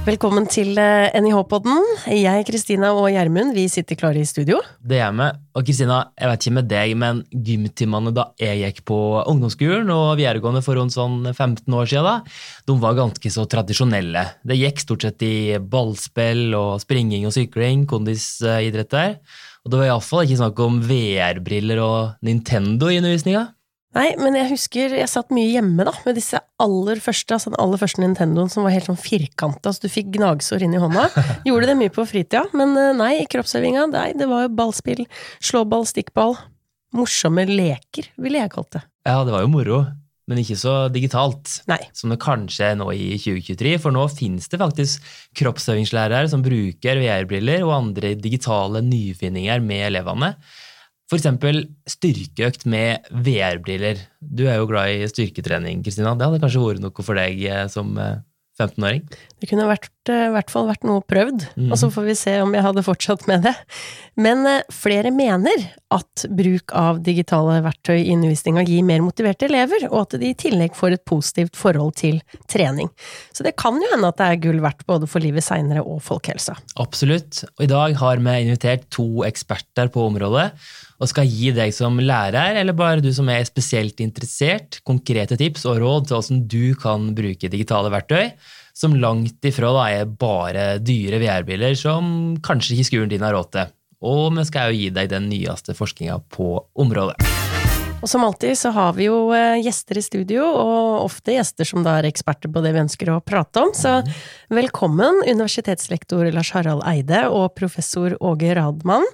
Velkommen til eh, NIH-podden. Jeg, Kristina og Gjermund vi sitter klare i studio. Det er vi. Og Kristina, jeg vet ikke med deg, men gymtimene da jeg gikk på ungdomsskolen og videregående for rundt sånn 15 år siden, da, de var ganske så tradisjonelle. Det gikk stort sett i ballspill og springing og sykling, kondisidretter. Og det var iallfall ikke snakk om VR-briller og Nintendo i undervisninga. Nei, men jeg husker jeg satt mye hjemme da, med disse aller første, altså den aller første Nintendoen som var helt sånn firkanta, så du fikk gnagsår inn i hånda. Gjorde det mye på fritida, men eh, nei, i kroppsøvinga, nei, det var jo ballspill, slåball, stikkball. Morsomme leker, ville jeg kalt det. Ja, det var jo moro, men ikke så digitalt Nei. som det kanskje er nå i 2023, for nå finnes det faktisk kroppsøvingslærere som bruker VR-briller og andre digitale nyfinninger med elevene. For eksempel styrkeøkt med VR-briller. Du er jo glad i styrketrening, Kristina. Det hadde kanskje vært noe for deg eh, som 15-åring? Det kunne vært, eh, i hvert fall vært noe prøvd, mm. og så får vi se om jeg hadde fortsatt med det. Men eh, flere mener at bruk av digitale verktøy i undervisninga gir mer motiverte elever, og at de i tillegg får et positivt forhold til trening. Så det kan jo hende at det er gull verdt både for livet seinere og folkehelsa. Absolutt, og i dag har vi invitert to eksperter på området og skal gi deg som lærer, eller bare du som er spesielt interessert, konkrete tips og råd til hvordan du kan bruke digitale verktøy, som langt ifra da er bare dyre VR-biler som kanskje ikke skolen din har råd til. Og vi skal jo gi deg den nyeste forskninga på området. Og som alltid så har vi jo eh, gjester i studio, og ofte gjester som da er eksperter på det vi ønsker å prate om. Så velkommen, universitetslektor Lars Harald Eide og professor Åge Radmann.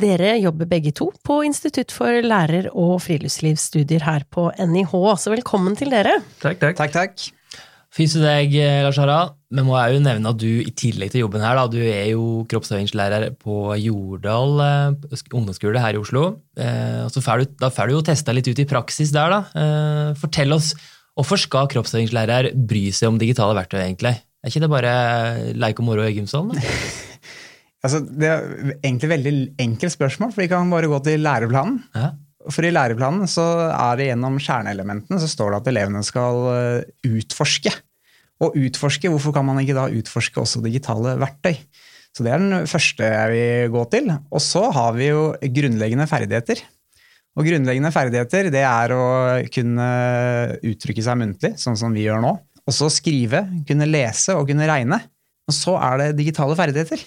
Dere jobber begge to på Institutt for lærer- og friluftslivsstudier her på NIH, så velkommen til dere. Takk, takk. takk, takk. Fint til deg, Lars Harald. Men må jeg jo nevne at du i tillegg til jobben her, da, du er jo kroppsøvingslærer på Jordal eh, ungdomsskole her i Oslo. Eh, og så får du, da får du jo testa litt ut i praksis der, da. Eh, fortell oss, hvorfor skal kroppsøvingslærer bry seg om digitale verktøy, egentlig? Er ikke det bare leik og moro i gymsalen? Altså, det er egentlig et veldig enkelt spørsmål, for vi kan bare gå til læreplanen. Ja. For i læreplanen så er det gjennom kjerneelementene så står det at elevene skal eh, utforske. Og utforske, hvorfor kan man ikke da utforske også digitale verktøy? Så det er den første jeg vil gå til. Og så har vi jo grunnleggende ferdigheter. Og grunnleggende ferdigheter det er å kunne uttrykke seg muntlig, sånn som vi gjør nå. Og så skrive, kunne lese og kunne regne. Og så er det digitale ferdigheter.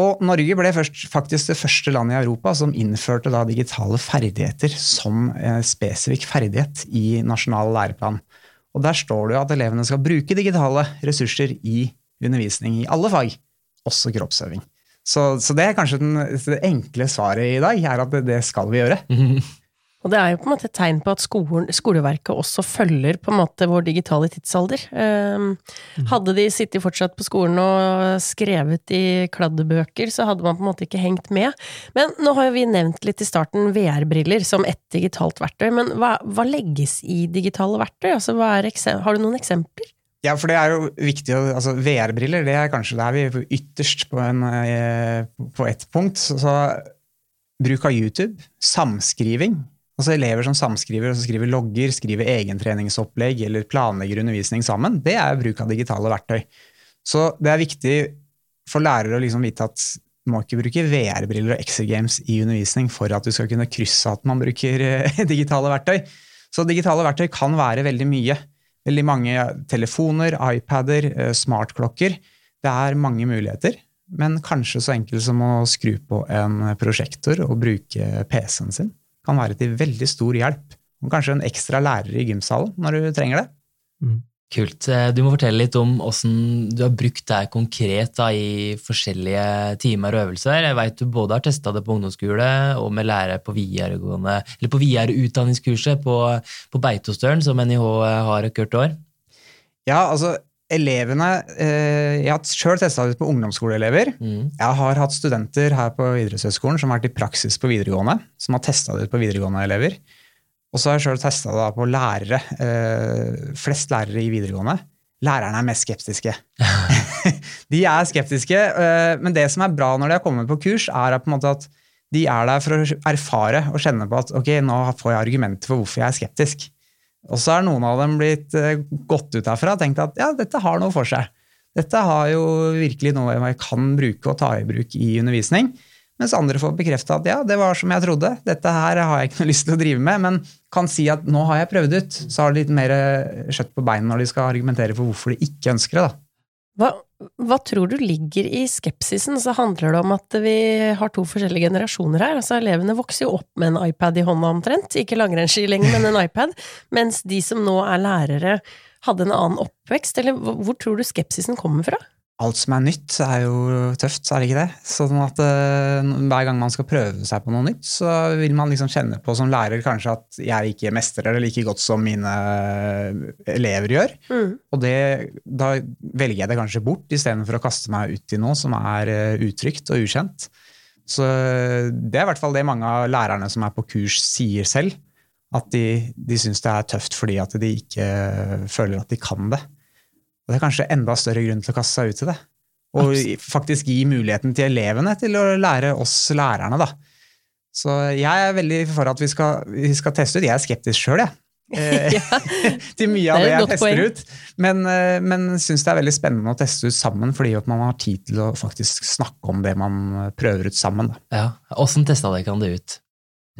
Og Norge ble først, faktisk det første landet i Europa som innførte da digitale ferdigheter som eh, spesifikk ferdighet i nasjonal læreplan. Og Der står det jo at elevene skal bruke digitale ressurser i undervisning i alle fag, også kroppsøving. Så, så det er kanskje den, det enkle svaret i dag, er at det, det skal vi gjøre. Og det er jo på en måte et tegn på at skolen, skoleverket også følger på en måte vår digitale tidsalder. Um, hadde de sittet fortsatt på skolen og skrevet i kladdebøker, så hadde man på en måte ikke hengt med. Men nå har jo vi nevnt litt i starten VR-briller som ett digitalt verktøy, men hva, hva legges i digitale verktøy? Altså, har du noen eksempler? Ja, for det er jo viktig altså VR-briller det er kanskje der vi er ytterst på, en, eh, på ett punkt. Så bruk av YouTube, samskriving, Altså Elever som samskriver, og skriver logger, skriver egentreningsopplegg eller planlegger undervisning sammen, det er bruk av digitale verktøy. Så det er viktig for lærere å liksom vite at du må ikke bruke VR-briller og Exergames i undervisning for at du skal kunne krysse at man bruker eh, digitale verktøy. Så digitale verktøy kan være veldig mye. Veldig mange telefoner, iPader, eh, smartklokker. Det er mange muligheter, men kanskje så enkelt som å skru på en prosjektor og bruke PC-en sin kan være til veldig stor hjelp. Og kanskje en ekstra lærer i gymsalen når du trenger det. Mm. Kult. Eh, du må fortelle litt om hvordan du har brukt det konkret da, i forskjellige timer og øvelser. Jeg vet du både har testa det på ungdomsskole og med lærere på videregående, eller på videreutdanningskurset på, på Beitostølen, som NIH har hvert år. Ja, altså elevene eh, Jeg har sjøl testa det på ungdomsskoleelever. Mm. Jeg har hatt studenter her på idrettshøyskolen som har vært i praksis på videregående. Som har testa det ut på videregående elever. Og så har jeg sjøl testa det på lærere. Eh, flest lærere i videregående. Lærerne er mest skeptiske. de er skeptiske, eh, men det som er bra når de har kommet på kurs, er at de er der for å erfare og kjenne på at ok, nå får jeg argumenter for hvorfor jeg er skeptisk. Og så er noen av dem blitt uh, gått ut herfra og tenkt at ja, dette har noe for seg. Dette har jo virkelig noe jeg kan bruke og ta i bruk i undervisning. Mens andre får bekrefta at ja, det var som jeg trodde, dette her har jeg ikke noe lyst til å drive med, men kan si at nå har jeg prøvd ut. Så har de litt mer kjøtt på beina når de skal argumentere for hvorfor de ikke ønsker det. da. Hva, hva, tror du ligger i skepsisen? Så handler det om at vi har to forskjellige generasjoner her. Altså Elevene vokser jo opp med en iPad i hånda omtrent, ikke langrennsski lenger, men en iPad. Mens de som nå er lærere, hadde en annen oppvekst. Eller hvor tror du skepsisen kommer fra? Alt som er nytt, er jo tøft, er det ikke det? Sånn at uh, Hver gang man skal prøve seg på noe nytt, så vil man liksom kjenne på som lærer kanskje at jeg ikke mestrer det like godt som mine elever gjør. Mm. Og det, da velger jeg det kanskje bort istedenfor å kaste meg ut i noe som er uh, utrygt og ukjent. Så det er i hvert fall det mange av lærerne som er på kurs, sier selv. At de, de syns det er tøft fordi at de ikke føler at de kan det. Og det er kanskje enda større grunn til å kaste seg ut i det. Og Absolutt. faktisk gi muligheten til elevene til å lære oss lærerne, da. Så jeg er veldig for at vi skal, vi skal teste ut. Jeg er skeptisk sjøl, jeg. ja. til mye av det, det jeg tester poeng. ut. Men, eh, men syns det er veldig spennende å teste ut sammen, fordi man har tid til å faktisk snakke om det man prøver ut sammen. Da. Ja, Åssen testa dere det ut?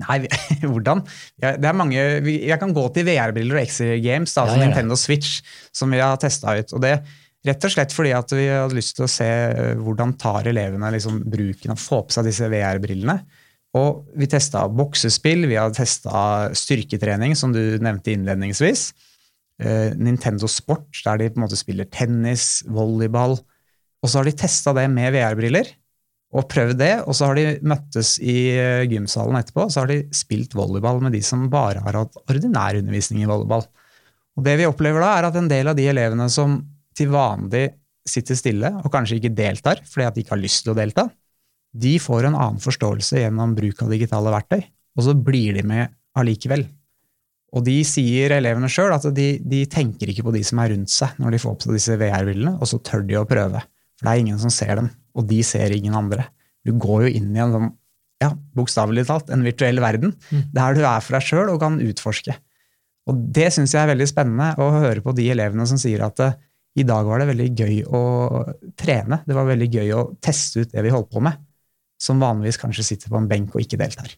Nei, hvordan? Det er mange, jeg kan gå til VR-briller og X Games, da, ja, ja, Nintendo Switch, som vi har testa ut. og det Rett og slett fordi at vi hadde lyst til å se eh, hvordan tar elevene liksom, bruken av å få på seg disse VR-brillene. Og vi testa boksespill, vi har testa styrketrening, som du nevnte innledningsvis. Uh, Nintendo Sport, der de på en måte spiller tennis, volleyball. Og så har de testa det med VR-briller og prøvd det. Og så har de møttes i eh, gymsalen etterpå og så har de spilt volleyball med de som bare har hatt ordinær undervisning i volleyball. Og det vi opplever da, er at en del av de elevene som til vanlig sitter stille og kanskje ikke deltar fordi at de ikke har lyst til å delta, de får en annen forståelse gjennom bruk av digitale verktøy, og så blir de med allikevel. Og de sier elevene sjøl at de, de, tenker ikke på de som er rundt seg når de får på seg disse VR-brillene, og så tør de å prøve. For det er ingen som ser dem og de ser ingen andre. Du går jo inn i en sånn, ja, bokstavelig talt, en virtuell verden, mm. der du er for deg sjøl og kan utforske. Og det syns jeg er veldig spennende å høre på de elevene som sier at uh, i dag var det veldig gøy å trene. Det var veldig gøy å teste ut det vi holdt på med, som vanligvis kanskje sitter på en benk og ikke deltar.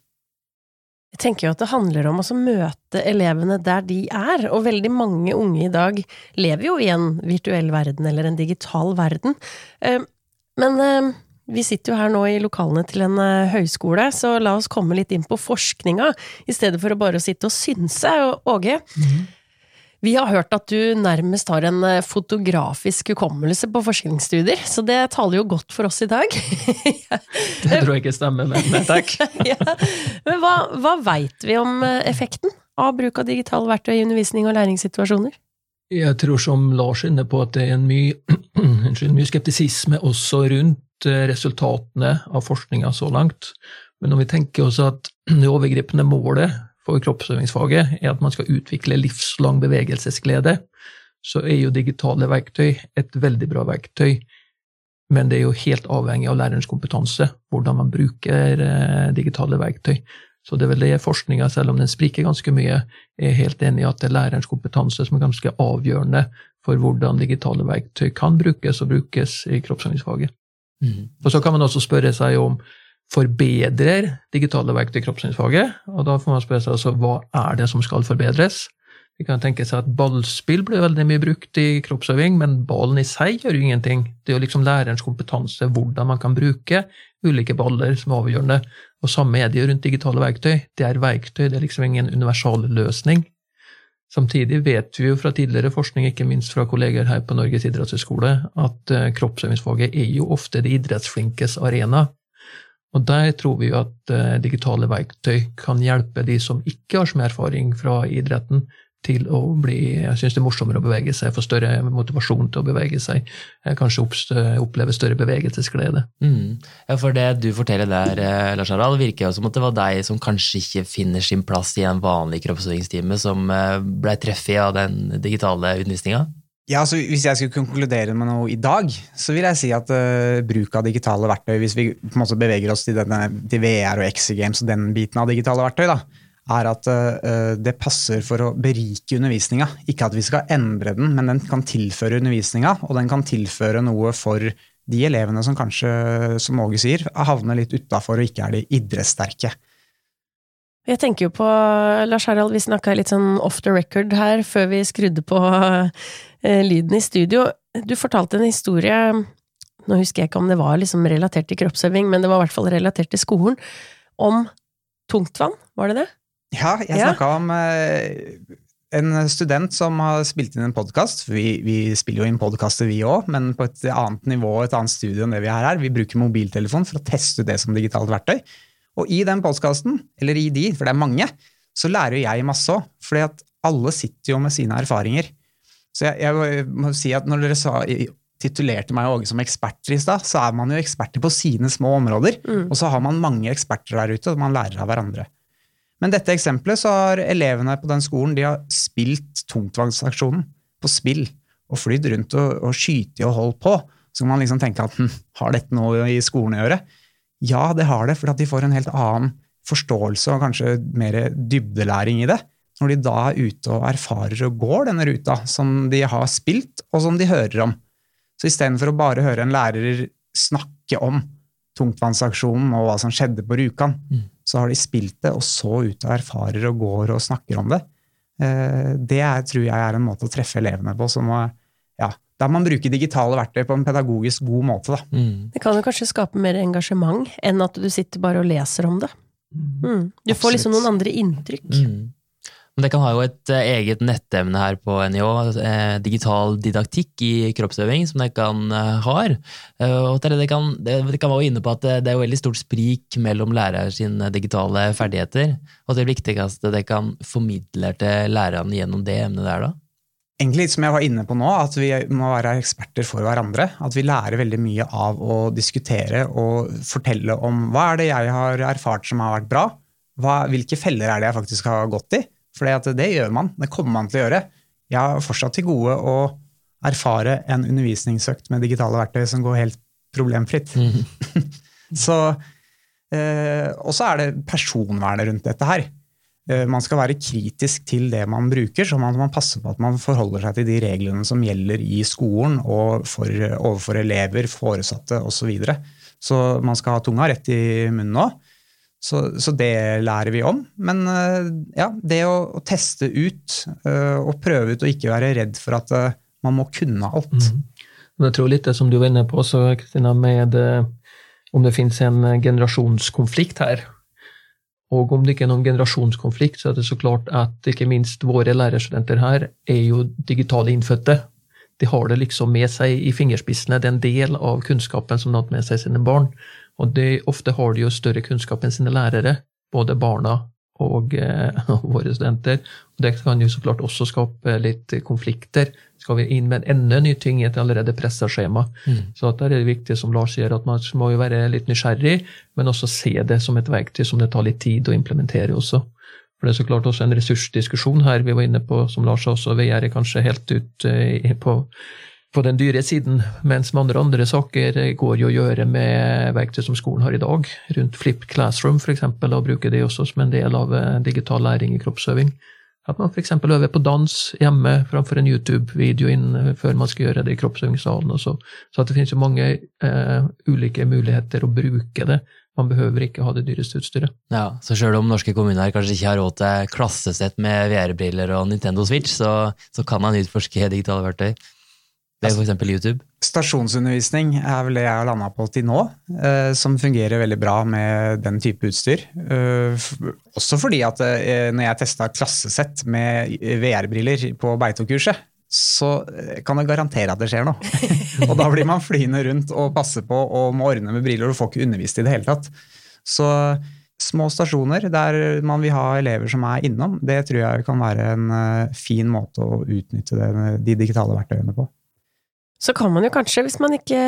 Jeg tenker jo at det handler om å møte elevene der de er, og veldig mange unge i dag lever jo i en virtuell verden eller en digital verden. Men eh, vi sitter jo her nå i lokalene til en eh, høyskole, så la oss komme litt inn på forskninga, i stedet for å bare sitte og synse. Åge, mm. vi har hørt at du nærmest har en eh, fotografisk hukommelse på forskningsstudier, så det taler jo godt for oss i dag. det tror jeg ikke stemmer, men, men takk. ja. Men hva, hva veit vi om effekten av bruk av digitale verktøy i undervisning og læringssituasjoner? Jeg tror som Lars er inne på at det er en mye, mye skeptisisme også rundt eh, resultatene av forskninga så langt. Men når vi tenker oss at det overgripende målet for kroppsøvingsfaget er at man skal utvikle livslang bevegelsesglede, så er jo digitale verktøy et veldig bra verktøy. Men det er jo helt avhengig av lærerens kompetanse, hvordan man bruker eh, digitale verktøy. Så det er vel det forskninga, selv om den spriker ganske mye, er helt enig i at det er lærerens kompetanse som er ganske avgjørende for hvordan digitale verktøy kan brukes og brukes i kroppsøvingsfaget. Mm. Og så kan man også spørre seg om forbedrer digitale verktøy kroppsøvingsfaget? Og da får man spørre seg altså hva er det som skal forbedres? Vi kan tenke seg at ballspill blir veldig mye brukt i kroppsøving, men ballen i seg gjør jo ingenting. Det er jo liksom lærerens kompetanse, hvordan man kan bruke ulike baller, som er avgjørende. Og samme er det jo rundt digitale verktøy. Det er verktøy, det er liksom ingen universal løsning. Samtidig vet vi jo fra tidligere forskning, ikke minst fra kolleger her på Norges idrettshøgskole, at eh, kroppsøvingsfaget er jo ofte det idrettsflinkes arena. Og der tror vi jo at eh, digitale verktøy kan hjelpe de som ikke har så mye erfaring fra idretten, til å bli Jeg syns det er morsommere å bevege seg, få større motivasjon til å bevege seg. Kanskje oppleve større bevegelsesglede. Mm. Ja, for det du forteller der, eh, Lars Harald, virker jo som at det var deg som kanskje ikke finner sin plass i en vanlig kroppsøvingstime, som eh, ble treffet av den digitale undervisninga? Ja, altså Hvis jeg skulle konkludere med noe i dag, så vil jeg si at uh, bruk av digitale verktøy, hvis vi på en måte beveger oss til, denne, til VR og X Games og den biten av digitale verktøy, da, er at uh, det passer for å berike undervisninga. Ikke at vi skal endre den, men den kan tilføre undervisninga, og den kan tilføre noe for de elevene som kanskje, som Åge sier, havner litt utafor og ikke er de idrettssterke. Jeg tenker jo på, Lars Harald, vi snakka litt sånn off the record her før vi skrudde på uh, lyden i studio. Du fortalte en historie, nå husker jeg ikke om det var liksom relatert til kroppsøving, men det var i hvert fall relatert til skolen, om tungtvann, var det det? Ja, jeg snakka om uh, en student som har spilt inn en podkast. Vi, vi, spiller jo inn podkaster, vi òg, men på et annet nivå, et annet studio enn det vi har her. Vi bruker mobiltelefon for å teste ut det som digitalt verktøy. Og i den podkasten, eller i de, for det er mange, så lærer jeg masse òg. fordi at alle sitter jo med sine erfaringer. Så jeg, jeg må si at når dere sa, titulerte meg og Åge som eksperter i stad, så er man jo eksperter på sine små områder. Mm. Og så har man mange eksperter der ute, og man lærer av hverandre. Men dette eksempelet så har elevene på den skolen de har spilt tungtvannsaksjonen på spill og flydd rundt og, og skytet og holdt på. Så kan man liksom tenke at hm, har dette noe i skolen å gjøre? Ja, det har det, for de får en helt annen forståelse og kanskje mer dybdelæring i det. Når de da er ute og erfarer og går denne ruta som de har spilt, og som de hører om. Så istedenfor å bare høre en lærer snakke om tungtvannsaksjonen og hva som skjedde på Rjukan, mm. Så har de spilt det, og så ut og erfarer og går og snakker om det. Eh, det er, tror jeg er en måte å treffe elevene på som ja, da man bruker digitale verktøy på en pedagogisk god måte. Da. Mm. Det kan jo kanskje skape mer engasjement enn at du sitter bare og leser om det. Mm. mm. Du Absolutt. får liksom noen andre inntrykk. Mm. Men det kan ha jo et uh, eget nettemne her på NIH, eh, digital didaktikk i kroppsøving, som det kan ha. har. Og det kan, det, jo inne på at det, er jo veldig stort sprik mellom lærere sine digitale ferdigheter. Og det viktigste det kan formidle til lærerne gjennom det emnet der, da? egentlig som jeg var inne på nå, at vi må være eksperter for hverandre. At vi lærer veldig mye av å diskutere og fortelle om hva er det jeg har erfart som har vært bra. Hva, hvilke feller er det jeg faktisk har gått i? For det gjør man. Det kommer man til å gjøre. Jeg har fortsatt til gode å erfare en undervisningsøkt med digitale verktøy som går helt problemfritt. Mm. så, eh, og så er det personvernet rundt dette her. Eh, man skal være kritisk til det man bruker, så man, man passer på at man forholder seg til de reglene som gjelder i skolen og for, overfor elever, foresatte osv. Så, videre. så man skal ha tunga rett i munnen òg. Så, så, det lærer vi om. Men eh, ja, det å, å, teste ut uh, og prøve ut og ikke være redd for at man må kunne alt. Mm. Jeg tror litt det som du var inne på, også, Kristina, med om det finnes en generasjonskonflikt her og om det ikke er noen generasjonskonflikt, så er det så klart at ikke minst våre lærerstudenter her er jo digitale innfødte. De har det liksom med seg i fingerspissene. Det er en del av kunnskapen som de har med seg sine barn. Og de, ofte har de jo større kunnskap enn sine lærere, både barna og eh, våre studenter. Og det kan jo så klart også skape litt konflikter. Skal vi inn med enda ny ting i et allerede pressa skjema? Mm. Så der er det viktig, som Lars sier, at man må jo være litt nysgjerrig, men også se det som et verktøy som det tar litt tid å implementere også. For det er så klart også en ressursdiskusjon her. Vi var inne på, som Lars sa også, VR er kanskje helt ut eh, på på den dyre siden, mens mange andre saker går jo å gjøre med verktøy som skolen har i dag, rundt Flip Classroom f.eks., og bruke det også som en del av eh, digital læring i kroppsøving. At man f.eks. øver på dans hjemme framfor en YouTube-video eh, før man skal gjøre det i kroppsøvingssalen. Så. så at det finnes jo mange eh, ulike muligheter å bruke det. Man behøver ikke ha det dyreste utstyret. Ja, Så sjøl om norske kommuner kanskje ikke har råd til klassesett med VR-briller og Nintendo Switch, så, så kan man utforske digitale verktøy. Det er f.eks. YouTube? Stasjonsundervisning er vel det jeg har landa på til nå, eh, som fungerer veldig bra med den type utstyr. Eh, også fordi at eh, når jeg testa klassesett med VR-briller på Beito-kurset, så kan jeg garantere at det skjer noe. og da blir man flyende rundt og passer på og må ordne med briller, og du får ikke undervist i det hele tatt. Så små stasjoner der man vil ha elever som er innom, det tror jeg kan være en fin måte å utnytte de digitale verktøyene på. Så kan man jo kanskje, hvis man ikke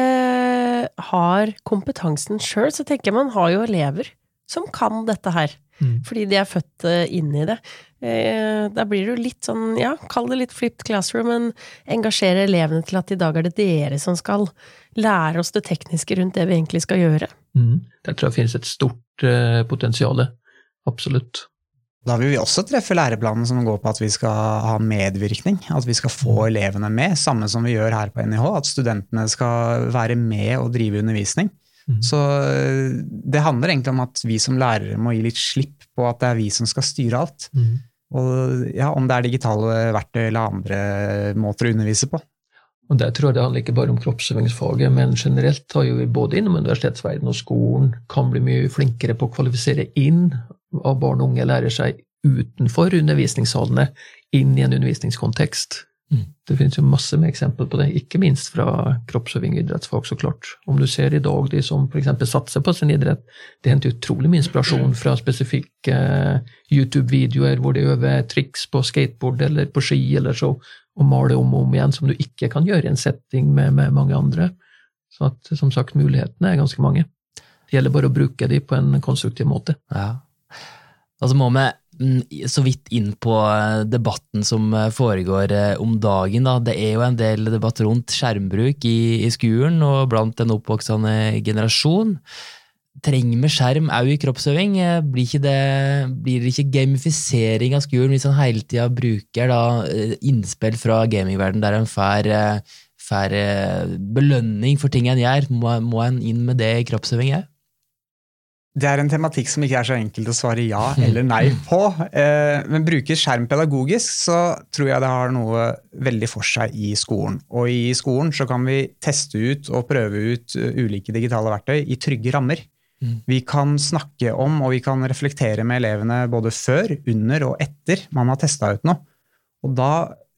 har kompetansen sjøl, så tenker jeg man har jo elever som kan dette her. Mm. Fordi de er født eh, inn i det. Eh, da blir det jo litt sånn, ja, kall det litt flipped classroom, men engasjere elevene til at i dag er det dere som skal lære oss det tekniske rundt det vi egentlig skal gjøre. Mm. Der tror jeg finnes et stort uh, potensial. Absolutt. Da vil vi også treffe læreplanen som går på at vi skal ha medvirkning. At vi skal få mm. elevene med, samme som vi gjør her på NIH. At studentene skal være med og drive undervisning. Mm. Så eh, det handler egentlig om at vi som lærere må gi litt slipp på at det er vi som skal styre alt. Mm. Og ja, Om det er digitale verktøy eller andre måter å undervise på. Og Der tror jeg det handler ikke bare om kroppsøvingsfaget, men generelt har jo vi både innom universitetsverdenen og skolen kan bli mye flinkere på å kvalifisere inn av barn og unge lærer seg utenfor undervisningssalene, inn i en undervisningskontekst. Mm. Det finnes jo masse med eksempler på det, ikke minst fra kroppsøving og idrettsfag, så klart. Om du ser i dag de som f.eks. satser på sin idrett, det henter utrolig mye inspirasjon fra spesifikke YouTube-videoer hvor de øver triks på skateboard eller på ski, eller så, og maler om og om igjen, som du ikke kan gjøre i en setting med, med mange andre. Så at, som sagt, mulighetene er ganske mange. Det gjelder bare å bruke de på en konstruktiv måte. Ja. Og så må vi mm, så vidt inn på eh, debatten som eh, foregår eh, om dagen. Da. Det er jo en del debatt rundt skjermbruk i, i skolen og blant den oppvoksende generasjon. Trenger vi skjerm òg i kroppsøving? Blir, det, blir, ikke gamifisering av skolen hvis en hele tida bruker da, innspill fra gamingverdenen der en får belønning for ting en gjør? Må, må en inn med det i kroppsøving òg? Det er en tematikk som ikke er så enkelt å svare ja eller nei på. Eh, men bruker skjerm pedagogisk, så tror jeg det har noe veldig for seg i skolen. Og i skolen så kan vi teste ut og prøve ut eh, ulike digitale verktøy i trygge rammer. Mm. Vi kan snakke om og vi kan reflektere med elevene både før, under og etter man har testa ut noe. Og da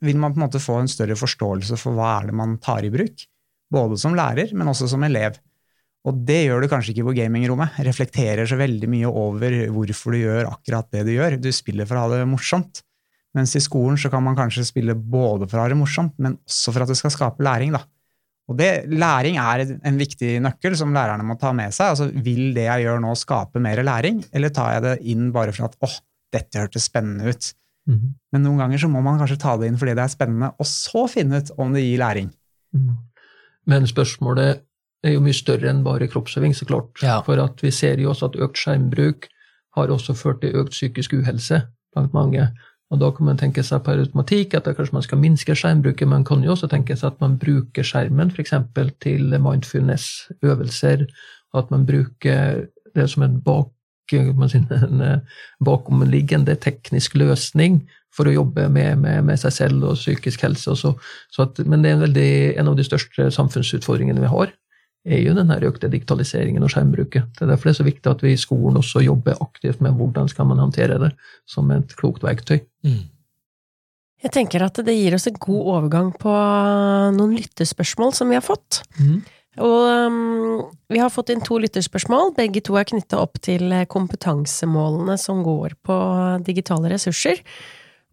vil man på en måte få en større forståelse for hva er det man tar i bruk. Både som lærer, men også som elev. Og det gjør du kanskje ikke på gamingrommet. Reflekterer så veldig mye over hvorfor du gjør akkurat det du gjør. Du spiller for å ha det morsomt. Mens i skolen så kan man kanskje spille både for å ha det morsomt, men også for at det skal skape læring. da. Og det, Læring er en viktig nøkkel som lærerne må ta med seg. altså Vil det jeg gjør nå, skape mer læring, eller tar jeg det inn bare for at åh, dette hørtes spennende ut? Mm. Men noen ganger så må man kanskje ta det inn fordi det er spennende, og så finne ut om det gir læring. Mm. Men spørsmålet er jo mye større enn bare kroppsøving, så klart. Ja. For at vi ser jo også at økt skjermbruk har også ført til økt psykisk uhelse blant mange. Og da kan man tenke seg per automatikk at kanskje man skal minske skjermbruket. men Man kan jo også tenke seg at man bruker skjermen f.eks. til mindfulness-øvelser. At man bruker det som en, bak, en bakomliggende teknisk løsning for å jobbe med, med, med seg selv og psykisk helse. Så, så at, men det er en, veldig, en av de største samfunnsutfordringene vi har er jo den økte digitaliseringen og skjermbruket. Det er derfor det er så viktig at vi i skolen også jobber aktivt med hvordan skal man håndtere det som et klokt verktøy. Mm. Jeg tenker at det gir oss en god overgang på noen lyttespørsmål som vi har fått. Mm. Og um, vi har fått inn to lytterspørsmål. Begge to er knytta opp til kompetansemålene som går på digitale ressurser.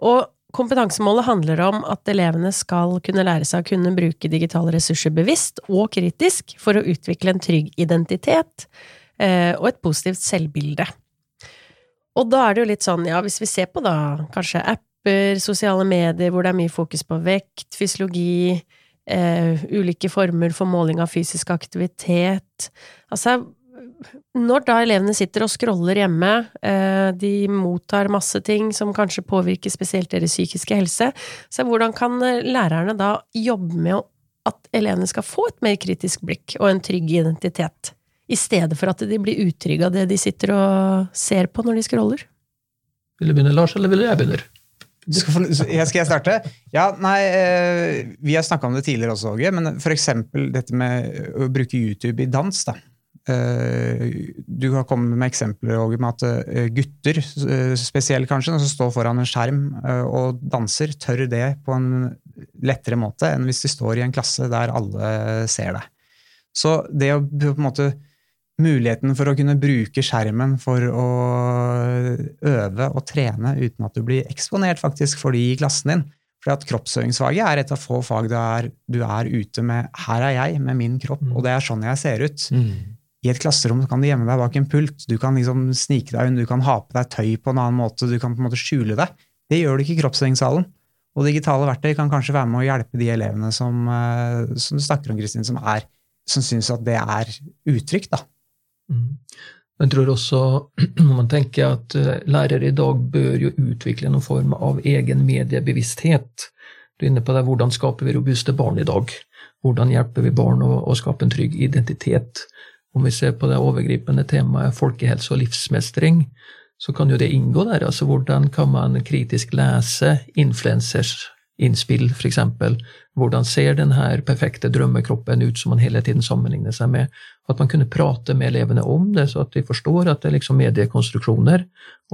Og Kompetansemålet handler om at elevene skal kunne lære seg å kunne bruke digitale ressurser bevisst og kritisk for å utvikle en trygg identitet eh, og et positivt selvbilde. Og da er det jo litt sånn, ja, hvis vi ser på da kanskje apper, sosiale medier hvor det er mye fokus på vekt, fysiologi, eh, ulike former for måling av fysisk aktivitet Altså, når da elevene sitter og scroller hjemme, eh, de mottar masse ting som kanskje påvirker spesielt deres psykiske helse, så hvordan kan eh, lærerne da jobbe med at elevene skal få et mer kritisk blikk og en trygg identitet, i stedet for at de blir utrygge av det de sitter og ser på når de scroller? Vil du begynne, Lars, eller vil jeg begynne? Skal, skal jeg starte? Ja, nei, eh, Vi har snakka om det tidligere også, Åge, men f.eks. dette med å bruke YouTube i dans. da. Eh, du har kommet med eksempler også, med at eh, gutter, eh, spesielt kanskje, som står foran en skjerm og danser, tør det på en lettere måte enn hvis de står i en klasse der alle ser deg. Så det å på en måte Muligheten for å kunne bruke skjermen for å øve og trene uten at du blir eksponert faktisk for de i klassen din. Fordi at kroppsøvingsfaget er et av få fag du er, du er ute med 'her er jeg med min kropp', mm. og det er sånn jeg ser ut'. Mm. I et klasserom kan du gjemme deg bak en pult, du kan liksom snike deg unna, du kan ha på deg tøy på en annen måte, du kan på en måte skjule deg. Det gjør du ikke i kroppsøvingssalen. Og digitale verktøy kan kanskje være med å hjelpe de elevene som, eh, som du snakker om, Kristin, som, er, som syns at det er utrygt. da. Mm. Jeg tror også, når man tenker at eh, lærere i dag bør jo utvikle noen form av egen mediebevissthet. Du er inne på det, hvordan skaper vi robuste barn i dag? Hvordan hjelper vi barn å, å skape en trygg identitet? Om vi ser på det overgripende temaet folkehelse og livsmestring, så kan jo det inngå der. altså Hvordan kan man kritisk lese influensers innspill, f.eks. Hvordan ser denne perfekte drømmekroppen ut som man hele tiden sammenligner seg med? At man kunne prate med elevene om det, så at de forstår at det er liksom mediekonstruksjoner,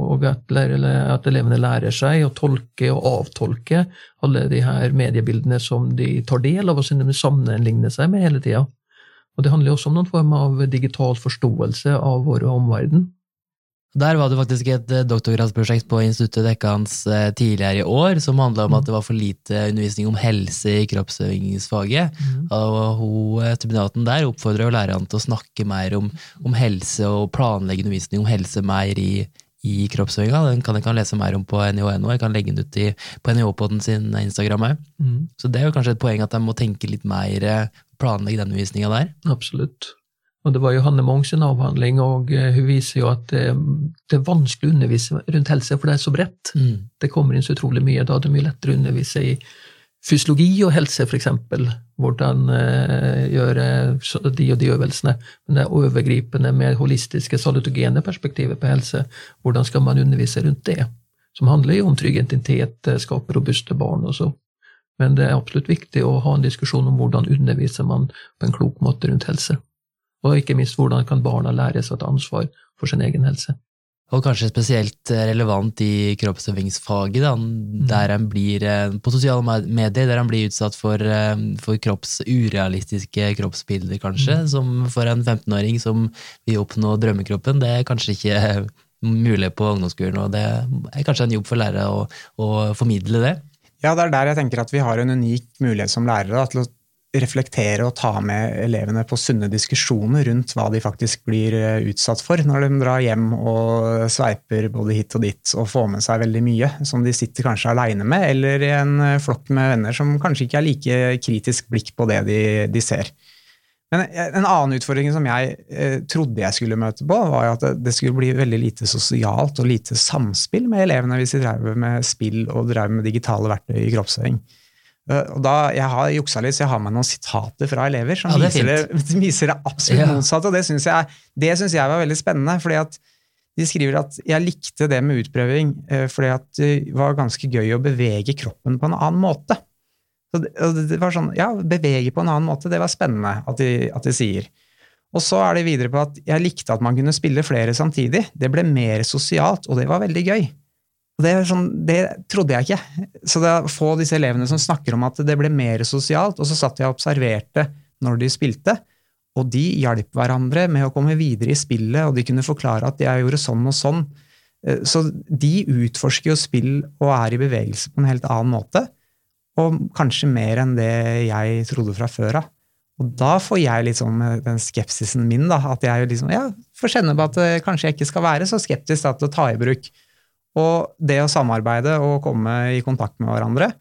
og at, at elevene lærer seg å tolke og avtolke alle de her mediebildene som de tar del av, og som de sammenligner seg med hele tida. Og det handler også om noen form av digital forståelse av vår omverden. Der var det faktisk et eh, doktorgradsprosjekt på Instituttet Dekkans eh, tidligere i år som handla om at det var for lite undervisning om helse i kroppsøvingsfaget. Mm. Og hun, terminaten der oppfordra lærerne til å snakke mer om, om, helse og planlegge undervisning om helse mer i, i kroppsøvinga. Den kan jeg kan lese mer om på NIH.no. Jeg kan legge den ut i, på NIH-poden sin Instagram òg. Mm. Så det er jo kanskje et poeng at jeg må tenke litt mer, eh, planlegge den undervisninga der. Absolutt. Og Det var Johanne Mong sin avhandling, og eh, hun viser jo at det, det, er vanskelig å undervise rundt helse, for det er så bredt. Mm. Det kommer inn så utrolig mye. Da er det mye lettere å undervise i fysiologi og helse, f.eks. Hvordan eh, gjøre de og de øvelsene. Men det er overgripende mer holistiske, salutogene perspektivet på helse. Hvordan skal man undervise rundt det? Som handler jo om trygg identitet, eh, skape robuste barn og så. Men det er absolutt viktig å ha en diskusjon om hvordan underviser man på en klok måte rundt helse. Og ikke minst hvordan kan barna lære seg å ta ansvar for sin egen helse. Og kanskje spesielt relevant i kroppsøvingsfaget, da, mm. der han blir eh, på sosiale medier, der han blir utsatt for, eh, for kropps, urealistiske kroppsbilder, kanskje, mm. som for en 15-åring som vil oppnå drømmekroppen. Det er kanskje ikke mulig på ungdomsskolen, og det er kanskje en jobb for lærere å, å formidle det. Ja, det er der jeg tenker at vi har en unik mulighet som lærere da, til å reflektere og ta med elevene på sunne diskusjoner rundt hva de faktisk blir eh, utsatt for når de drar hjem og sveiper både hit og dit og får med seg veldig mye som de sitter kanskje aleine med, eller i en eh, flokk med venner som kanskje ikke er like kritisk blikk på det de, de ser. Men en annen utfordring som jeg eh, trodde jeg skulle møte på, var at det skulle bli veldig lite sosialt og lite samspill med elevene hvis de drev med spill og drev med digitale verktøy i kroppsøving. Eh, og da, Jeg har juksa litt, så jeg har med noen sitater fra elever som ja, det viser, det, viser, det, absolutt ja. motsatte. Og det syns jeg, jeg, var veldig spennende. fordi at De skriver at jeg likte det med utprøving eh, fordi at det var ganske gøy å bevege kroppen på en annen måte. Så det, det var sånn, ja, Bevege på en annen måte, det var spennende at de, at de sier. Og så er det videre på at jeg likte at man kunne spille flere samtidig. Det ble mer sosialt, og det var veldig gøy. Det, sånn, det, trodde jeg ikke. Så det å få disse elevene som snakker om at det ble mer sosialt, og så satt jeg og observerte når de spilte, og de hjalp hverandre med å komme videre i spillet, og de kunne forklare at jeg gjorde sånn og sånn. Eh, så de utforsker jo spill og er i bevegelse på en helt annen måte, og kanskje mer enn det jeg trodde fra før av. Og da får jeg sånn den skepsisen min, da, at jeg liksom, ja, får kjenne på at eh, kanskje jeg ikke skal være så skeptisk da, til å ta i bruk og det å samarbeide og komme i kontakt med hverandre,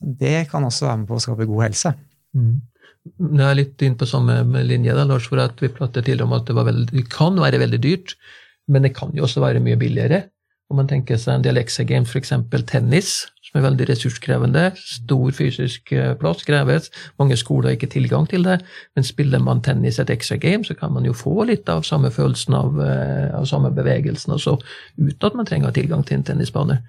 det kan også være med på å skape god helse. Mm. Det er litt inn på samme linje, da, Lars, for at vi pratet tidligere om at det, veldig, det, kan være veldig dyrt, men det kan jo også være mye billigere. Om man tenker seg en del Alexa Games, f.eks. tennis, som er veldig ressurskrevende. Stor fysisk eh, plass kreves. Mange skoler har ikke tilgang til det. Men spiller man tennis et extra game, så kan man jo få litt av samme følelsen av, eh, av samme bevegelsen, altså uten at man trenger tilgang til en tennisbane.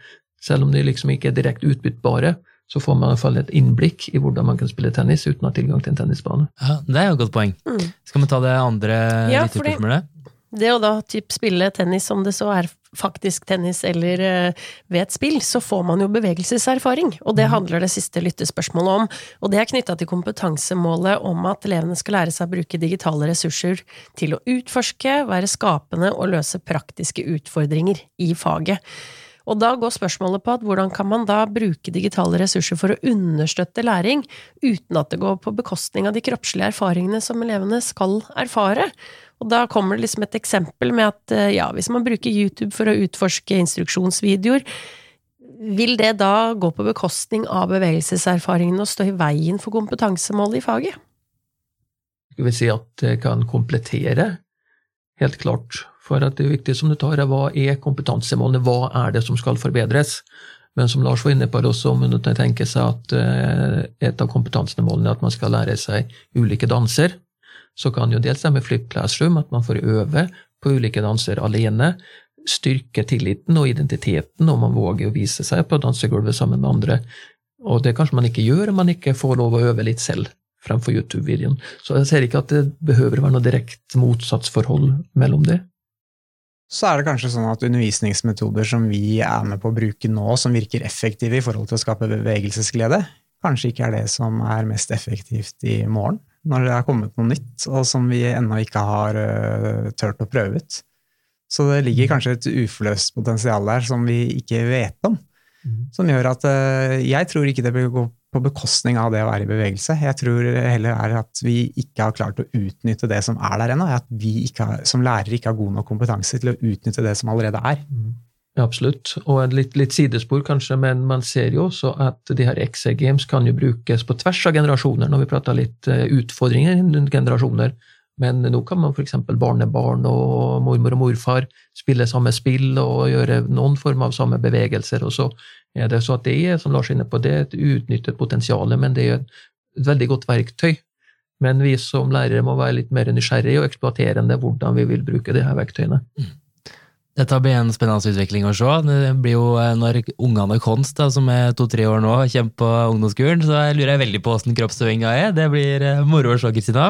Selv om de liksom ikke er direkte utbyttbare, så får man i hvert fall et innblikk i hvordan man kan spille tennis uten å ha tilgang til en tennisbane. Ja, Det er jo et godt poeng. Mm. Skal vi ta det andre ja, lytterspørsmålet? Det å da typ spille tennis, om det så er faktisk tennis eller uh, ved et spill, så får man jo bevegelseserfaring. Og det mm. handler det siste lyttespørsmålet om. Og det er knytta til kompetansemålet om at elevene skal lære seg å bruke digitale ressurser til å utforske, være skapende og løse praktiske utfordringer i faget. Og da går spørsmålet på at hvordan kan man da bruke digitale ressurser for å understøtte læring, uten at det går på bekostning av de kroppslige erfaringene som elevene skal erfare? Og da kommer det liksom et eksempel med at eh, ja, hvis man bruker YouTube for å utforske instruksjonsvideoer, vil det da gå på bekostning av bevegelseserfaringen og stå i veien for kompetansemålet i faget? Skal vi si at det kan komplettere, helt klart. For at det er viktig som du tar, er hva er kompetansemålene, hva er det som skal forbedres? Men som Lars var inne på, også, om man tenker seg at eh, et av kompetansemålene er at man skal lære seg ulike danser, så kan jo dels det med Flip Classroom, at man får øve på ulike danser alene, styrke tilliten og identiteten, om man våger å vise seg på dansegulvet sammen med andre. Og det kanskje man ikke gjør om man ikke får lov å øve litt selv fremfor YouTube-videoen. Så jeg ser ikke at det behøver å være noe direkte motsatsforhold mellom det. Så er det kanskje sånn at undervisningsmetoder som vi er med på å bruke nå, som virker effektive i forhold til å skape bevegelsesglede, kanskje ikke er det som er mest effektivt i morgen, når det er kommet noe nytt, og som vi ennå ikke har uh, turt å prøve ut. Så det ligger kanskje et uforløst potensial der som vi ikke vet om. Mm. Som gjør at uh, jeg tror ikke det bør gå på bekostning av det å være i bevegelse. Jeg tror heller er at vi ikke har klart å utnytte det som er der ennå. At vi har, som lærere ikke har god nok kompetanse til å utnytte det som allerede er. Mm. Ja, absolutt. Og litt, litt, sidespor, kanskje, men man ser jo også at de her XA Games kan jo brukes på tvers av generasjoner, når vi prater litt eh, utfordringer rundt generasjoner. Men nå kan man f.eks. barnebarn og mormor og morfar spille samme spill og gjøre noen form av samme bevegelser. Og så er det så at det er, som Lars er inne på, det er et uutnyttet potensial, men det er et veldig godt verktøy. Men vi som lærere må være litt mer nysgjerrige og eksploaterende hvordan vi vil bruke de her verktøyene. Mm. Dette blir en spennende utvikling å se. Det blir jo eh, Når ungene Konst, da, som er to-tre år nå, kommer på ungdomsskolen, så jeg lurer jeg veldig på åssen kroppsøvinga er. Det blir eh, moro å se, Kristina.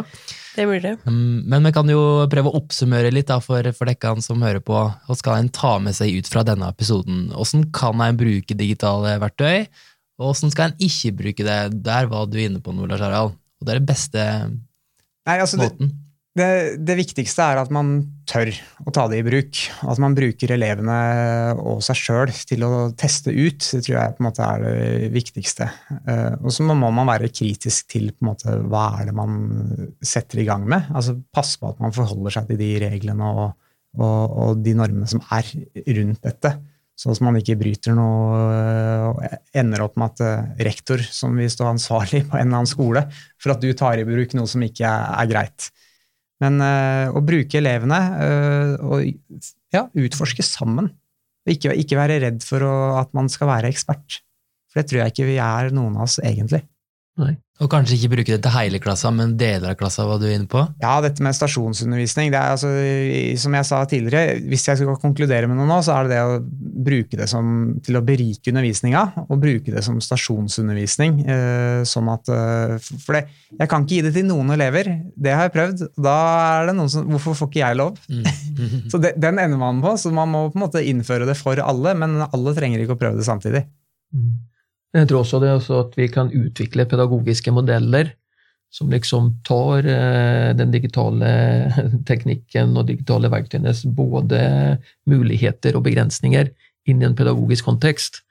Det blir det. Mm, men vi kan jo prøve å oppsummere litt da, for, for dekkene som hører på. Hva skal en ta med seg ut fra denne episoden? Hvordan kan en bruke digitale verktøy, og hvordan skal en ikke bruke det? Der var du inne på noe, Lars Harald. Og det er det beste Nei, altså, måten. Det det, det, viktigste er at man tør å ta det i bruk. At man bruker elevene og seg sjøl til å teste ut. Det tror jeg på en måte er det viktigste. Uh, og så må man være kritisk til på en måte, hva er det man setter i gang med. Altså Passe på at man forholder seg til de reglene og, og, og de normene som er rundt dette. Sånn at man ikke bryter noe og ender opp med at eh, rektor som vil stå ansvarlig på en eller annen skole for at du tar i bruk noe som ikke er greit. Men uh, å bruke elevene uh, og ja, utforske sammen. Ikke, ikke være redd for å, at man skal være ekspert. For det tror jeg ikke vi er noen av oss egentlig. Nei. Og kanskje ikke bruke det til hele klassa, men deler av klassa, var du inne på? Ja, dette med stasjonsundervisning. det er altså, Som jeg sa tidligere, hvis jeg skal konkludere med noe nå, så er det det å bruke det som, til å berike undervisninga, og bruke det som stasjonsundervisning. Eh, sånn at eh, For det, jeg kan ikke gi det til noen elever. Det har jeg prøvd. Da er det noen som Hvorfor får ikke jeg lov? Mm. så det, den ender man på, så man må på en måte innføre det for alle, men alle trenger ikke å prøve det samtidig. Mm. Jeg tror også det også at vi kan utvikle pedagogiske modeller som liksom tar eh, den digitale teknikken og digitale verktøyenes både muligheter og begrensninger inn i en pedagogisk kontekst.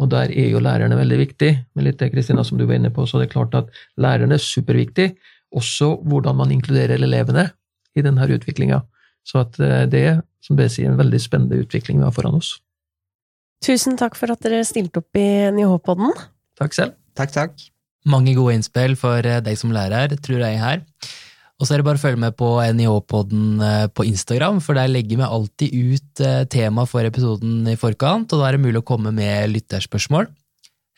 Og der er jo lærerne veldig viktig. Men litt det Kristina som du var inne på, så det er klart at lærerne er superviktig. Også hvordan man inkluderer elevene i denne utviklinga. Så eh, det er, som dere sier, en veldig spennende utvikling vi har foran oss. Tusen takk for at dere stilte opp i NIH-podden. Takk selv. Takk, takk. Mange gode innspill for eh, deg som lærer, tror jeg her. Og så er det bare å følge med på NIH-podden eh, på Instagram, for der legger vi alltid ut eh, tema for episoden i forkant, og da er det mulig å komme med lytterspørsmål.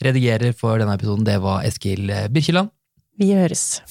Redigerer for denne episoden, det var Eskil Birkeland. Vi høres.